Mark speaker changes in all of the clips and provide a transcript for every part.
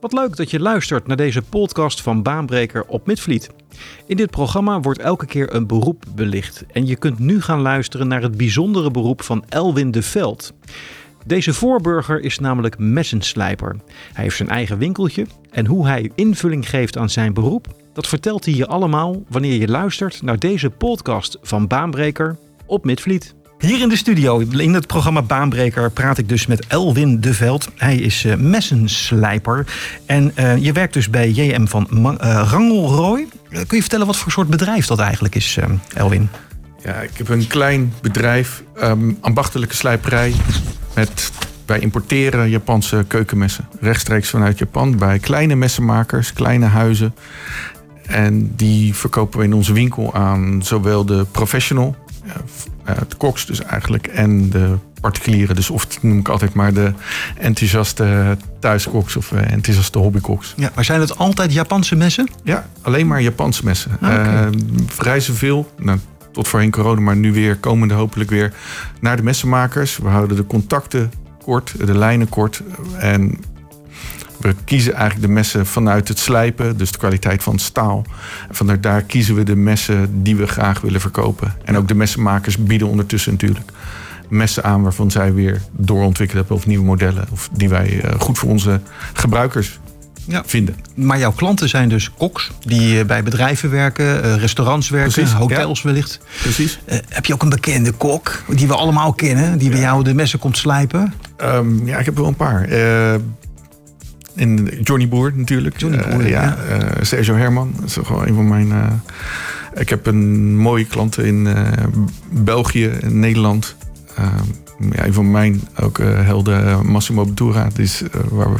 Speaker 1: Wat leuk dat je luistert naar deze podcast van Baanbreker op Midvliet. In dit programma wordt elke keer een beroep belicht en je kunt nu gaan luisteren naar het bijzondere beroep van Elwin de Veld. Deze voorburger is namelijk messenslijper. Hij heeft zijn eigen winkeltje en hoe hij invulling geeft aan zijn beroep, dat vertelt hij je allemaal wanneer je luistert naar deze podcast van Baanbreker op Midvliet. Hier in de studio, in het programma Baanbreker, praat ik dus met Elwin de Veld. Hij is uh, messenslijper en uh, je werkt dus bij JM van Ma uh, Rangelrooy. kun je vertellen wat voor soort bedrijf dat eigenlijk is, Elwin?
Speaker 2: Ja, ik heb een klein bedrijf, um, ambachtelijke slijperij. Met, wij importeren Japanse keukenmessen rechtstreeks vanuit Japan bij kleine messenmakers, kleine huizen. En die verkopen we in onze winkel aan zowel de professional, de koks dus eigenlijk, en de particulieren. Dus of noem ik altijd maar de enthousiaste thuiskoks of enthousiaste hobbykoks.
Speaker 1: Ja, maar zijn het altijd Japanse messen?
Speaker 2: Ja, alleen maar Japanse messen. Ah, okay. uh, reizen veel, nou, tot voorheen corona, maar nu weer komende hopelijk weer naar de messenmakers. We houden de contacten kort, de lijnen kort. En we kiezen eigenlijk de messen vanuit het slijpen, dus de kwaliteit van het staal. En vanuit daar kiezen we de messen die we graag willen verkopen. En ook de messenmakers bieden ondertussen natuurlijk messen aan waarvan zij weer doorontwikkeld hebben of nieuwe modellen. Of die wij goed voor onze gebruikers ja. vinden.
Speaker 1: Maar jouw klanten zijn dus koks die bij bedrijven werken, restaurants werken,
Speaker 2: Precies,
Speaker 1: hotels
Speaker 2: ja.
Speaker 1: wellicht.
Speaker 2: Precies.
Speaker 1: Uh, heb je ook een bekende kok die we allemaal kennen, die bij jou de messen komt slijpen?
Speaker 2: Um, ja, ik heb er wel een paar. Uh, in Johnny Boer natuurlijk.
Speaker 1: Johnny Boer,
Speaker 2: uh, ja. Sergio Herman, dat is gewoon een van mijn. ik heb een mooie klanten in België, in Nederland. ja, een van mijn ook helden, Massimo Bottura. Is waar we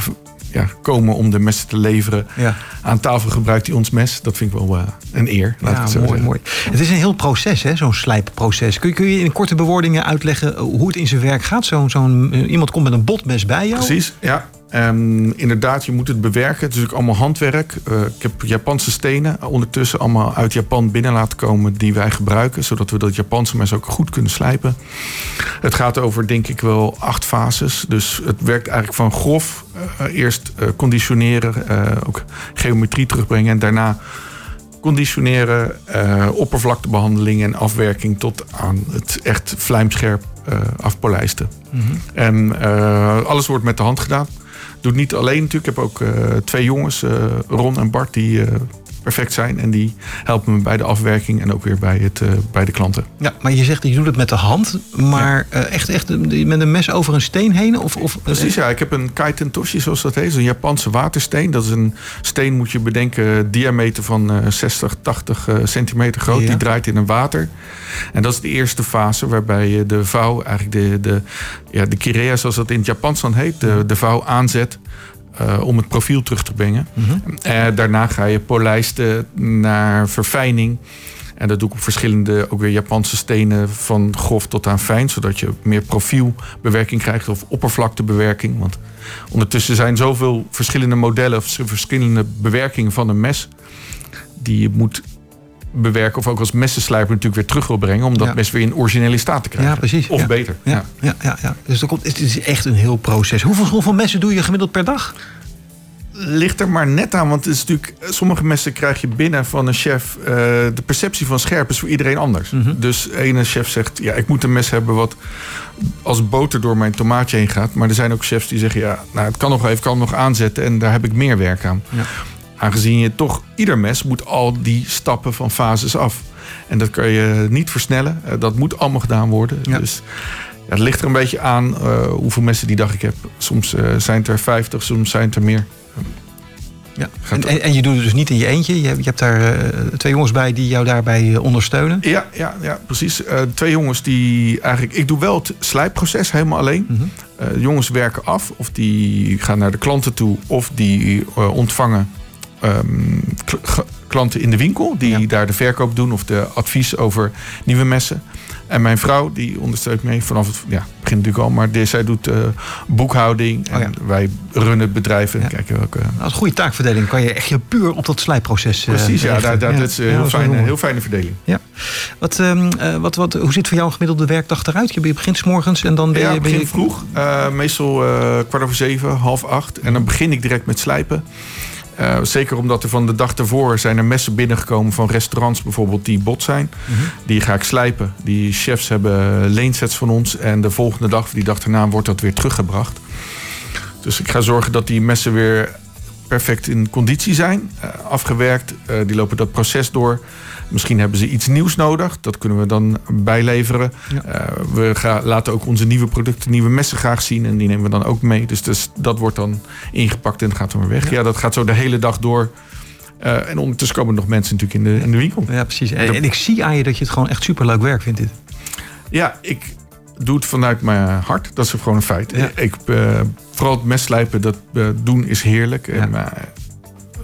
Speaker 2: ja, komen om de messen te leveren.
Speaker 1: Ja.
Speaker 2: Aan tafel gebruikt hij ons mes. Dat vind ik wel een eer. Laat
Speaker 1: ja,
Speaker 2: het zo
Speaker 1: mooi,
Speaker 2: zeggen.
Speaker 1: mooi. Het is een heel proces, hè, zo'n slijpproces. Kun je, kun je in korte bewoordingen uitleggen hoe het in zijn werk gaat? Zo'n, zo'n, iemand komt met een botmes bij jou?
Speaker 2: Precies, ja. Um, inderdaad, je moet het bewerken. Het is ook allemaal handwerk. Uh, ik heb Japanse stenen ondertussen allemaal uit Japan binnen laten komen die wij gebruiken, zodat we dat Japanse mes ook goed kunnen slijpen. Het gaat over, denk ik, wel acht fases. Dus het werkt eigenlijk van grof. Uh, eerst uh, conditioneren, ook geometrie terugbrengen en daarna conditioneren, oppervlaktebehandeling en afwerking tot aan het echt vlijmscherp afpolijsten.
Speaker 1: Mhm.
Speaker 2: Mm -hmm. En alles wordt met de hand gedaan doe het niet alleen natuurlijk. Ik heb ook uh, twee jongens, uh, Ron en Bart, die uh, perfect zijn. En die helpen me bij de afwerking en ook weer bij, het, bij de klanten.
Speaker 1: Ja, maar je zegt, je doet het met de hand. Maar ja. echt, echt met een mes over een steen heen? Of, of,
Speaker 2: Precies, ja. Ik heb een kaiten toshi, zoals dat heet. Een Japanse watersteen. Dat is een steen, moet je bedenken, diameter van 60, 80 centimeter groot. Ja. Die draait in een water. En dat is de eerste fase waarbij je de vouw, eigenlijk de, de, ja, de kirea, zoals dat in het Japans dan heet, de, de vouw aanzet. Uh, om het profiel terug te brengen.
Speaker 1: Mhm.
Speaker 2: Mm -hmm. uh, daarna ga je polijsten naar verfijning. En dat doe ik op verschillende, ook weer Japanse stenen, van grof tot aan fijn. Zodat je meer profielbewerking krijgt of oppervlaktebewerking. Want ondertussen zijn zoveel verschillende modellen of verschillende bewerkingen van een mes. Die je moet bewerken of ook als messenslijper natuurlijk weer terug wil brengen. Om dat
Speaker 1: Ja.
Speaker 2: mes weer in originele staat te krijgen.
Speaker 1: Ja, precies.
Speaker 2: Of
Speaker 1: Ja.
Speaker 2: beter.
Speaker 1: Ja, ja, ja, ja. Dus er komt, het is echt een heel proces. Hoeveel, hoeveel messen doe je gemiddeld per dag?
Speaker 2: Ligt er maar net aan, want het is natuurlijk, sommige messen krijg je binnen van een chef. eh, de perceptie van scherp is voor iedereen anders.
Speaker 1: Mhm.
Speaker 2: Dus ene chef zegt, ja, ik moet een mes hebben wat als boter door mijn tomaatje heen gaat. Maar er zijn ook chefs die zeggen, ja, nou, het kan nog even, kan nog aanzetten en daar heb ik meer werk aan.
Speaker 1: Ja.
Speaker 2: Aangezien je toch, ieder mes moet al die stappen van fases af. En dat kan je niet versnellen. Eh, dat moet allemaal gedaan worden.
Speaker 1: Ja.
Speaker 2: Dus ja, het ligt er een beetje aan eh, hoeveel messen die dag ik heb. Soms eh, zijn het er 50, soms zijn het er meer.
Speaker 1: Ja. En, en, en je doet het dus niet in je eentje. Je hebt, je hebt daar twee jongens bij die jou daarbij ondersteunen.
Speaker 2: Ja, ja, ja precies. Twee jongens die eigenlijk... Ik doe wel het slijpproces helemaal alleen.
Speaker 1: Mhm.
Speaker 2: Jongens werken af. Of die gaan naar de klanten toe. Of die ontvangen ehm, klanten in de winkel die daar de verkoop doen of de advies over nieuwe messen. En mijn vrouw, die ondersteunt mee vanaf het ja, begin natuurlijk al. Maar zij doet uh, boekhouding. En oh wij runnen het bedrijf en kijken welke...
Speaker 1: Nou, als goede taakverdeling kan je echt je puur op dat slijpproces
Speaker 2: uh, Precies, ja, daar, daar, dat is een heel, fijne, heel fijne verdeling.
Speaker 1: Ja. Wat, um, wat, wat, hoe ziet voor jou een gemiddelde werkdag eruit? Je begint s morgens en dan ben
Speaker 2: je...
Speaker 1: Ja,
Speaker 2: begin vroeg. meestal kwart over zeven, half acht. En dan begin ik direct met slijpen. Uh, zeker omdat er van de dag ervoor zijn er messen binnengekomen van restaurants bijvoorbeeld die bot zijn. Mhm. Die ga ik slijpen. Die chefs hebben leensets van ons. En de volgende dag, die dag erna, wordt dat weer teruggebracht. Dus ik ga zorgen dat die messen weer perfect in conditie zijn. Uh, afgewerkt. Uh, die lopen dat proces door. Misschien hebben ze iets nieuws nodig. Dat kunnen we dan bijleveren. Uh, we gaan, laten ook onze nieuwe producten, nieuwe messen graag zien. En die nemen we dan ook mee. Dus, dus dat wordt dan ingepakt en gaat dan weer weg. Ja, dat gaat zo de hele dag door. Uh, en ondertussen komen nog mensen natuurlijk in de, in de winkel.
Speaker 1: Ja, precies. En, en ik zie aan je dat je het gewoon echt superleuk werk vindt dit.
Speaker 2: Ja, ik doe het vanuit mijn hart. Dat is gewoon een feit. Ja. Ik, uh, vooral het messlijpen, dat doen is heerlijk. Ja. En,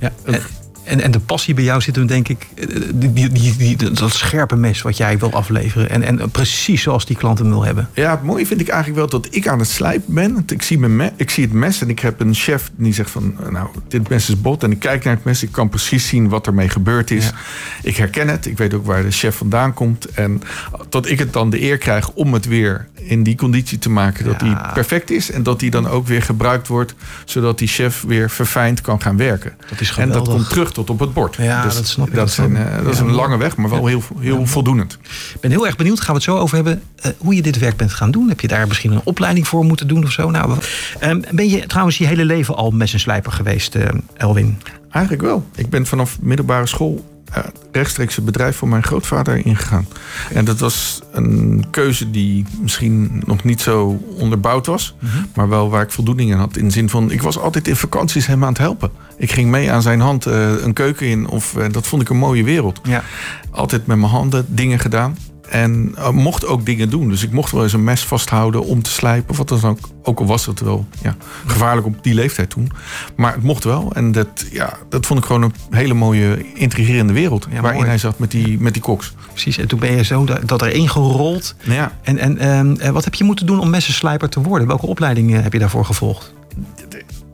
Speaker 1: ja. En, en de passie bij jou zit hem, denk ik, eh, die, die, die, dat scherpe mes wat jij wil afleveren. En, en precies zoals die klant hem wil hebben.
Speaker 2: Ja, het mooie vind ik eigenlijk wel dat ik aan het slijpen ben. Ik zie, mijn ik zie het mes en ik heb een chef die zegt van, eh, nou, dit mes is bot. En ik kijk naar het mes, ik kan precies zien wat ermee gebeurd is. Ik herken het, ik weet ook waar de chef vandaan komt. En tot ik het dan de eer krijg om het weer in die conditie te maken dat die perfect is. En dat die dan ook weer gebruikt wordt, zodat die chef weer verfijnd kan gaan werken.
Speaker 1: Dat is
Speaker 2: geweldig. En dat komt terug tot op het bord.
Speaker 1: Ja, dus dat snap ik.
Speaker 2: Dat, zijn, uh, dat is een lange weg, maar wel heel, heel voldoenend.
Speaker 1: Ik ben heel erg benieuwd, gaan we het zo over hebben, uh, hoe je dit werk bent gaan doen. Heb je daar misschien een opleiding voor moeten doen of zo? Nou, uh, ben je trouwens je hele leven al mes en slijper geweest, eh, Elwin?
Speaker 2: Eigenlijk wel. Ik ben vanaf middelbare school rechtstreeks het bedrijf van mijn grootvader ingegaan. En dat was een keuze die misschien nog niet zo onderbouwd was, mhm. maar wel waar ik voldoening in had. In de zin van, ik was altijd in vakanties hem aan het helpen. Ik ging mee aan zijn hand uh, een keuken in, of uh, dat vond ik een mooie wereld. Ja. Altijd met mijn handen dingen gedaan. En uh, mocht ook dingen doen. Dus ik mocht wel eens een mes vasthouden om te slijpen. Of wat dan ook. Ook al was het wel ja, gevaarlijk op die leeftijd toen. Maar het mocht wel. En dat, ja, dat vond ik gewoon een hele mooie, intrigerende wereld. waarin hij zat met die, met die koks.
Speaker 1: Precies. En toen ben je zo dat erin gerold. Ja. En, en, ehm, wat heb je moeten doen om messenslijper te worden? Welke opleiding heb je daarvoor gevolgd?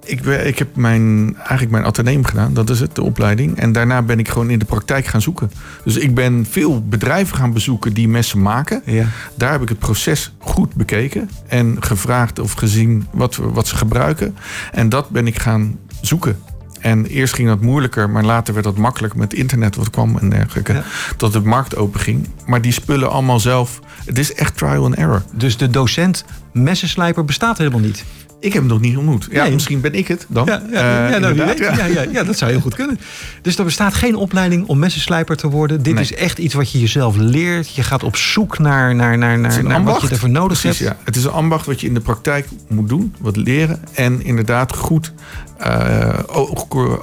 Speaker 2: Ik, ik heb mijn, eigenlijk mijn ateneum gedaan, dat is het, de opleiding. En daarna ben ik gewoon in de praktijk gaan zoeken. Dus ik ben veel bedrijven gaan bezoeken die messen maken. Ja. Daar heb ik het proces goed bekeken en gevraagd of gezien wat, wat ze gebruiken. En dat ben ik gaan zoeken. En eerst ging dat moeilijker, maar later werd dat makkelijk met internet wat kwam en dergelijke. Ja. Dat de markt open ging. Maar die spullen allemaal zelf. Het is echt trial and error.
Speaker 1: Dus de docent messenslijper bestaat helemaal niet?
Speaker 2: Ik heb hem nog niet ontmoet. Ja, misschien ben ik het dan.
Speaker 1: Ja, ja, ja, nou, ja. Ja, ja, dat zou heel goed kunnen. Dus er bestaat geen opleiding om messenslijper te worden. Dit is echt iets wat je jezelf leert. Je gaat op zoek naar, naar, naar, naar, naar wat je ervoor nodig Precies, hebt.
Speaker 2: Ja. Het is een ambacht wat je in de praktijk moet doen, wat leren. En inderdaad goed uh,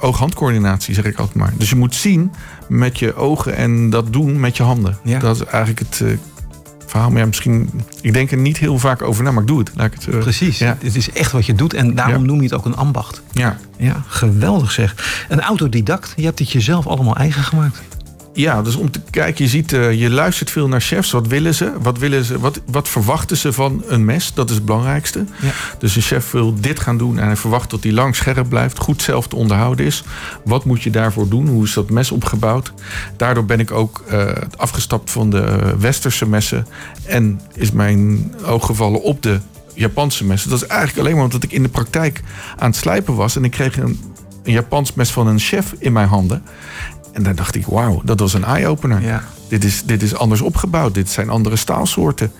Speaker 2: oog-handcoördinatie, zeg ik altijd maar. Dus je moet zien met je ogen en dat doen met je handen. Dat is eigenlijk het uh, verhaal. Maar ja, misschien, ik denk er niet heel vaak over na, maar ik doe het. Laat ik het
Speaker 1: uh, Precies, ja. het is echt wat je doet en daarom noem je het ook een ambacht.
Speaker 2: Ja.
Speaker 1: Ja, geweldig zeg. Een autodidact, je hebt het jezelf allemaal eigen gemaakt.
Speaker 2: Ja, dus om te kijken, je ziet, uh, je luistert veel naar chefs. Wat willen ze? Wat, willen ze? Wat, wat verwachten ze van een mes? Dat is het belangrijkste. Ja. Dus een chef wil dit gaan doen en hij verwacht dat hij lang scherp blijft, goed zelf te onderhouden is. Wat moet je daarvoor doen? Hoe is dat mes opgebouwd? Daardoor ben ik ook uh, afgestapt van de westerse messen en is mijn oog gevallen op de Japanse messen. Dat is eigenlijk alleen maar omdat ik in de praktijk aan het slijpen was en ik kreeg een, een Japans mes van een chef in mijn handen. En daar dacht ik, wauw, dat was een eye-opener. Ja. Dit, is, dit is anders opgebouwd. Dit zijn andere staalsoorten.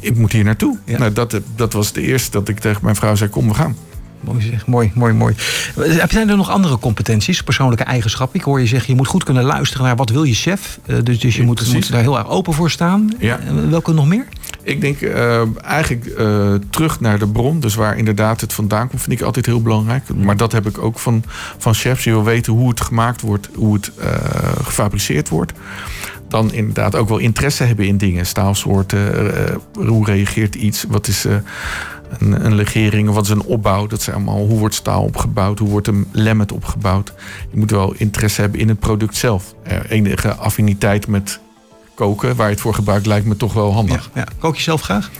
Speaker 2: Ik moet hier naartoe. Nou, dat, dat was de eerste dat ik tegen mijn vrouw zei, kom, we gaan.
Speaker 1: Mooi zeg, mooi, mooi, mooi. Heb jij er nog andere competenties, persoonlijke eigenschappen? Ik hoor je zeggen, je moet goed kunnen luisteren naar wat wil je chef. Uh, dus, dus je moet, moet, daar heel erg open voor staan. Ja. welke nog meer?
Speaker 2: Ik denk uh, eigenlijk uh, terug naar de bron. Dus waar inderdaad het vandaan komt, vind ik altijd heel belangrijk. Maar dat heb ik ook van, van chefs. Je wil weten hoe het gemaakt wordt, hoe het uh, gefabriceerd wordt. Dan inderdaad ook wel interesse hebben in dingen. Staalsoorten, hoe reageert iets, wat is een, een legering? Wat is een opbouw? Dat zijn allemaal, hoe wordt staal opgebouwd? Hoe wordt een lemmet opgebouwd? Je moet wel interesse hebben in het product zelf. enige affiniteit met koken, waar je het voor gebruikt, lijkt me toch wel handig.
Speaker 1: Ja, Kook je zelf graag?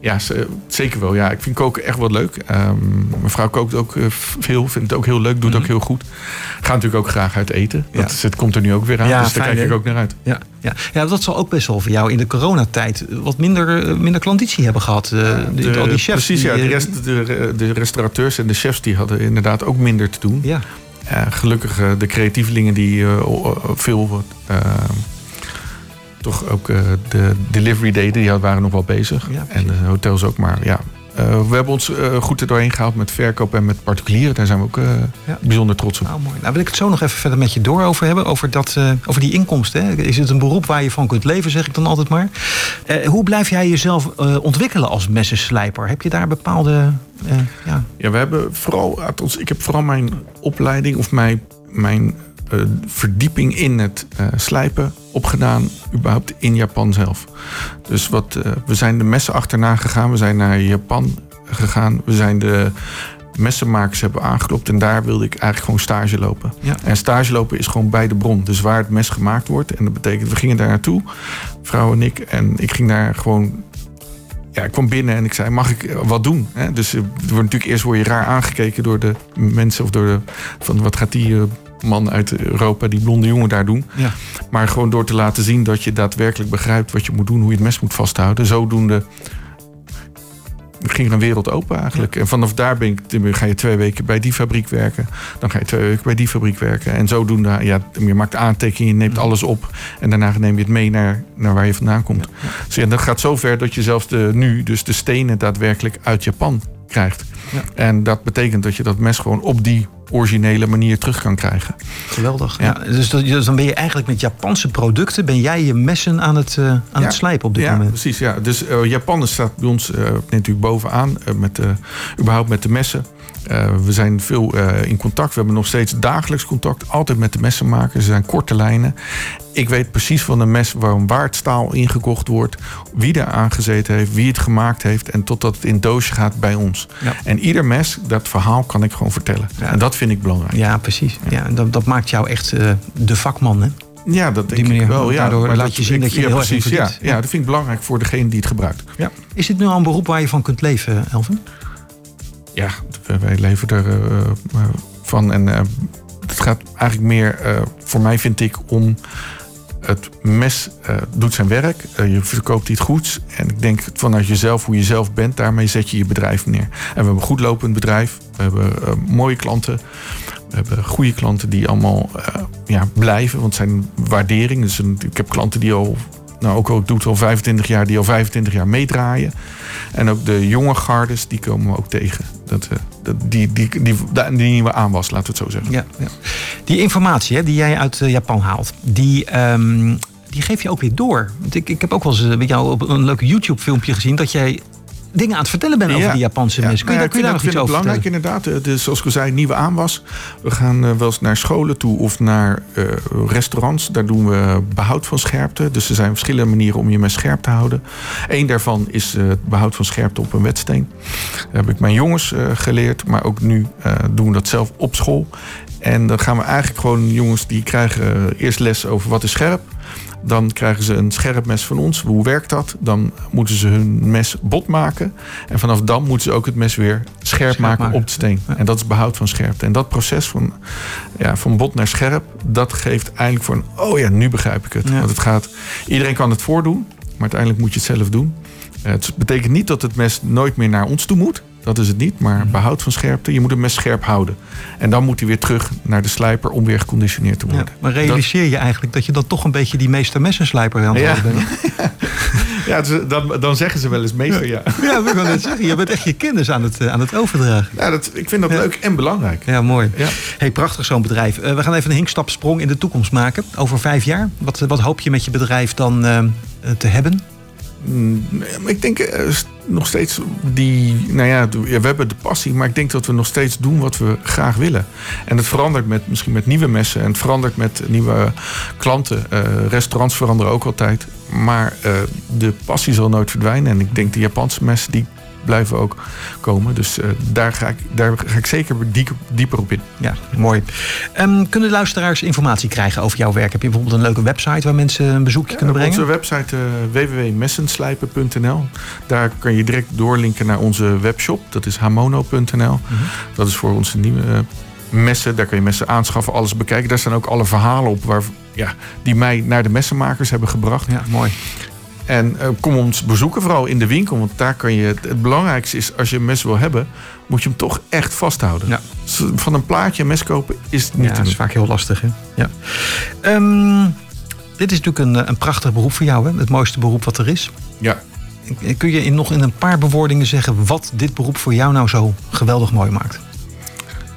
Speaker 2: Ja, zeker wel. Ja, ik vind koken echt wel leuk. Um, mijn vrouw kookt ook eh, veel, vindt het ook heel leuk, doet het ook mhm. heel goed. Ga natuurlijk ook graag uit eten. Dat is, het komt er nu ook weer aan, ja, dus daar kijk ik ook naar uit.
Speaker 1: Ja, ja. ja, dat zal ook best wel voor jou in de coronatijd wat minder, eh, minder klanditie hebben gehad. Uh, de, al die chefs.
Speaker 2: Precies, ja. De, rest, de, de restaurateurs en de chefs die hadden inderdaad ook minder te doen. Ja. gelukkig de creatievelingen die veel toch ook uh, de delivery deden, die waren nog wel bezig. en de hotels ook, maar ja. Uh, we hebben ons uh, goed er doorheen gehaald met verkoop en met particulieren. Daar zijn we ook ja. bijzonder trots op.
Speaker 1: Nou, mooi. Nou wil ik het zo nog even verder met je door over hebben. Over, dat, over die inkomsten. Hè. Is het een beroep waar je van kunt leven, zeg ik dan altijd maar. hoe blijf jij jezelf ontwikkelen als messenslijper? Heb je daar bepaalde...
Speaker 2: ja. ja, we hebben vooral... Ik heb vooral mijn opleiding of mijn, mijn uh, verdieping in het uh, slijpen opgedaan, überhaupt in Japan zelf. Dus wat, uh, we zijn de messen achterna gegaan, we zijn naar Japan gegaan, we zijn de messenmakers hebben aangeklopt en daar wilde ik eigenlijk gewoon stage lopen. Ja. En stage lopen is gewoon bij de bron, dus waar het mes gemaakt wordt. En dat betekent, we gingen daar naartoe, vrouw en ik, en ik ging daar gewoon ja, ik kwam binnen en ik zei, mag ik wat doen? Dus wordt natuurlijk eerst word je raar aangekeken door de mensen of door de, van wat gaat die man uit Europa, die blonde jongen daar doen. Ja. Maar gewoon door te laten zien dat je daadwerkelijk begrijpt wat je moet doen, hoe je het mes moet vasthouden. Zodoende ging er een wereld open eigenlijk. En vanaf daar ben ik, ga je twee weken bij die fabriek werken. Dan ga je twee weken bij die fabriek werken. En zodoende, ja, je maakt aantekeningen, je neemt alles op. En daarna neem je het mee naar, naar waar je vandaan komt. Ja, Dus ja, dat gaat zo ver dat je zelfs de, nu dus de stenen daadwerkelijk uit Japan krijgt. Ja. En dat betekent dat je dat mes gewoon op die originele manier terug kan krijgen.
Speaker 1: Geweldig. Ja. Dus, dus, dan ben je eigenlijk met Japanse producten... ben jij je messen aan het, uh, aan het slijpen op dit
Speaker 2: ja,
Speaker 1: moment.
Speaker 2: Precies, ja. Dus uh, Japan staat bij ons uh, natuurlijk bovenaan... met, überhaupt met de messen. Uh, we zijn veel uh, in contact. We hebben nog steeds dagelijks contact. Altijd met de messenmakers. Er zijn korte lijnen. Ik weet precies van de mes waarom waar het staal ingekocht wordt. Wie er aangezeten heeft. Wie het gemaakt heeft. En totdat het in doosje gaat bij ons. Ja. En ieder mes, dat verhaal kan ik gewoon vertellen. Ja. En dat vind ik belangrijk.
Speaker 1: Ja, precies. Ja. dat, dat maakt jou echt uh, de vakman, hè?
Speaker 2: Ja, dat denk ik wel. Ja,
Speaker 1: Daardoor laat je zien dat je ja, heel precies, erg
Speaker 2: ja, ja, dat vind ik belangrijk voor degene die het gebruikt. Ja.
Speaker 1: Is dit nu al een beroep waar je van kunt leven, Elvin?
Speaker 2: ja, wij leven er uh, van. En uh, het gaat eigenlijk meer, voor mij vind ik, om het mes doet zijn werk. je verkoopt iets goeds. En ik denk vanuit jezelf, hoe je zelf bent, daarmee zet je je bedrijf neer. En we hebben een goed lopend bedrijf. We hebben mooie klanten. We hebben goede klanten die allemaal ja, blijven. Want zijn waarderingen. Dus ik heb klanten die al nou, ook al doet al 25 jaar, die al 25 jaar meedraaien. En ook de jonge gardes, die komen we ook tegen. Dat, uh, dat, die, die, die, die, nieuwe aanwas, laten we het zo zeggen.
Speaker 1: Ja, ja. Die informatie hè, die jij uit uh, Japan haalt, die, um, die geef je ook weer door. Want ik, ik heb ook wel eens uh, met jou op een leuk YouTube-filmpje gezien dat jij dingen aan het vertellen bent over die Japanse ja. Kun je,
Speaker 2: nou
Speaker 1: kun je daar nog iets over
Speaker 2: belangrijk inderdaad. Dus zoals ik al zei, nieuwe aanwas. We gaan uh, wel eens naar scholen toe of naar uh, restaurants. Daar doen we behoud van scherpte. Dus er zijn verschillende manieren om je mes scherp te houden. Eén daarvan is het behoud van scherpte op een wetsteen. Heb ik mijn jongens geleerd. Maar ook nu doen we dat zelf op school. En dan gaan we eigenlijk gewoon jongens die krijgen eerst les over wat is scherp. Dan krijgen ze een scherp mes van ons. Hoe werkt dat? Dan moeten ze hun mes bot maken. En vanaf dan moeten ze ook het mes weer scherp, maken, op de steen. En dat is behoud van scherpte. En dat proces van, ja, van bot naar scherp, dat geeft eigenlijk voor een... Oh ja, nu begrijp ik het. Want het gaat... Iedereen kan het voordoen, maar uiteindelijk moet je het zelf doen. Het betekent niet dat het mes nooit meer naar ons toe moet. Dat is het niet, maar mhm. behoud van scherpte. Je moet hem mes scherp houden. En dan moet hij weer terug naar de slijper om weer geconditioneerd te worden.
Speaker 1: maar realiseer je eigenlijk dat je dan toch een beetje die meester messenslijper aan het ja. bent?
Speaker 2: ja, dus, dan, dan zeggen ze wel eens meester, ja.
Speaker 1: Ja, ik wil net zeggen. Je bent echt je kennis aan het, eh, aan het overdragen.
Speaker 2: Ja, dat, ik vind dat leuk en belangrijk.
Speaker 1: Ja, mooi. Ja. Hey, prachtig zo'n bedrijf. Uh, we gaan even een hinkstapsprong in de toekomst maken. Over vijf jaar. Wat, wat hoop je met je bedrijf dan uh, te hebben?
Speaker 2: Mm, ik denk uh, nog steeds die. Nou ja, we hebben de passie, maar ik denk dat we nog steeds doen wat we graag willen. En het verandert met, misschien met nieuwe messen en het verandert met nieuwe klanten. Uh, restaurants veranderen ook altijd. Maar uh, de passie zal nooit verdwijnen. En ik denk de Japanse messen, die, blijven ook komen. Dus daar, ga ik, daar ga ik zeker dieper op in.
Speaker 1: Ja, mooi. Um, kunnen luisteraars informatie krijgen over jouw werk? Heb je bijvoorbeeld een leuke website waar mensen een bezoekje kunnen brengen?
Speaker 2: Onze website www.messenslijpen.nl. Daar kan je direct doorlinken naar onze webshop. Dat is hamono.nl. Mhm. Dat is voor onze nieuwe messen. Daar kun je messen aanschaffen, alles bekijken. Daar staan ook alle verhalen op waar, ja, die mij naar de messenmakers hebben gebracht.
Speaker 1: Ja, mooi.
Speaker 2: En uh, kom ons bezoeken, vooral in de winkel. Want daar kan je. Het, belangrijkste is, als je een mes wil hebben, moet je hem toch echt vasthouden. Ja. Van een plaatje een mes kopen is niet.
Speaker 1: Ja, dat is vaak heel lastig. Hè? Ja. Um, dit is natuurlijk een, een prachtig beroep voor jou, hè? Het mooiste beroep wat er is.
Speaker 2: Ja.
Speaker 1: Kun je in, nog in een paar bewoordingen zeggen wat dit beroep voor jou nou zo geweldig mooi maakt?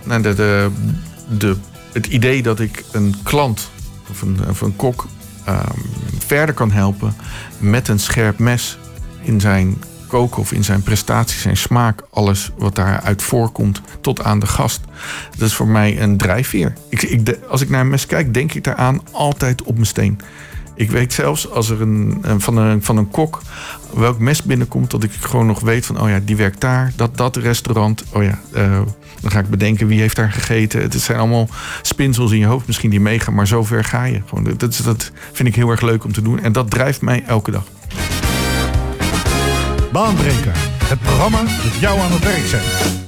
Speaker 2: Nou, de, de, de, het idee dat ik een klant of een, of een kok verder kan helpen met een scherp mes in zijn koken of in zijn prestaties, zijn smaak, alles wat daaruit voorkomt, tot aan de gast. Dat is voor mij een drijfveer. Ik, als ik naar een mes kijk, denk ik daaraan altijd op mijn steen. Ik weet zelfs als er een, van, een, van een kok welk mes binnenkomt, dat ik gewoon nog weet van, oh ja, die werkt daar, dat, dat restaurant. Oh ja, uh, dan ga ik bedenken wie heeft daar gegeten. Het zijn allemaal spinsels in je hoofd misschien die meegaan, maar zover ga je. Gewoon, dat, dat vind ik heel erg leuk om te doen en dat drijft mij elke dag.
Speaker 3: Baanbreker, het programma dat jou aan het werk zet.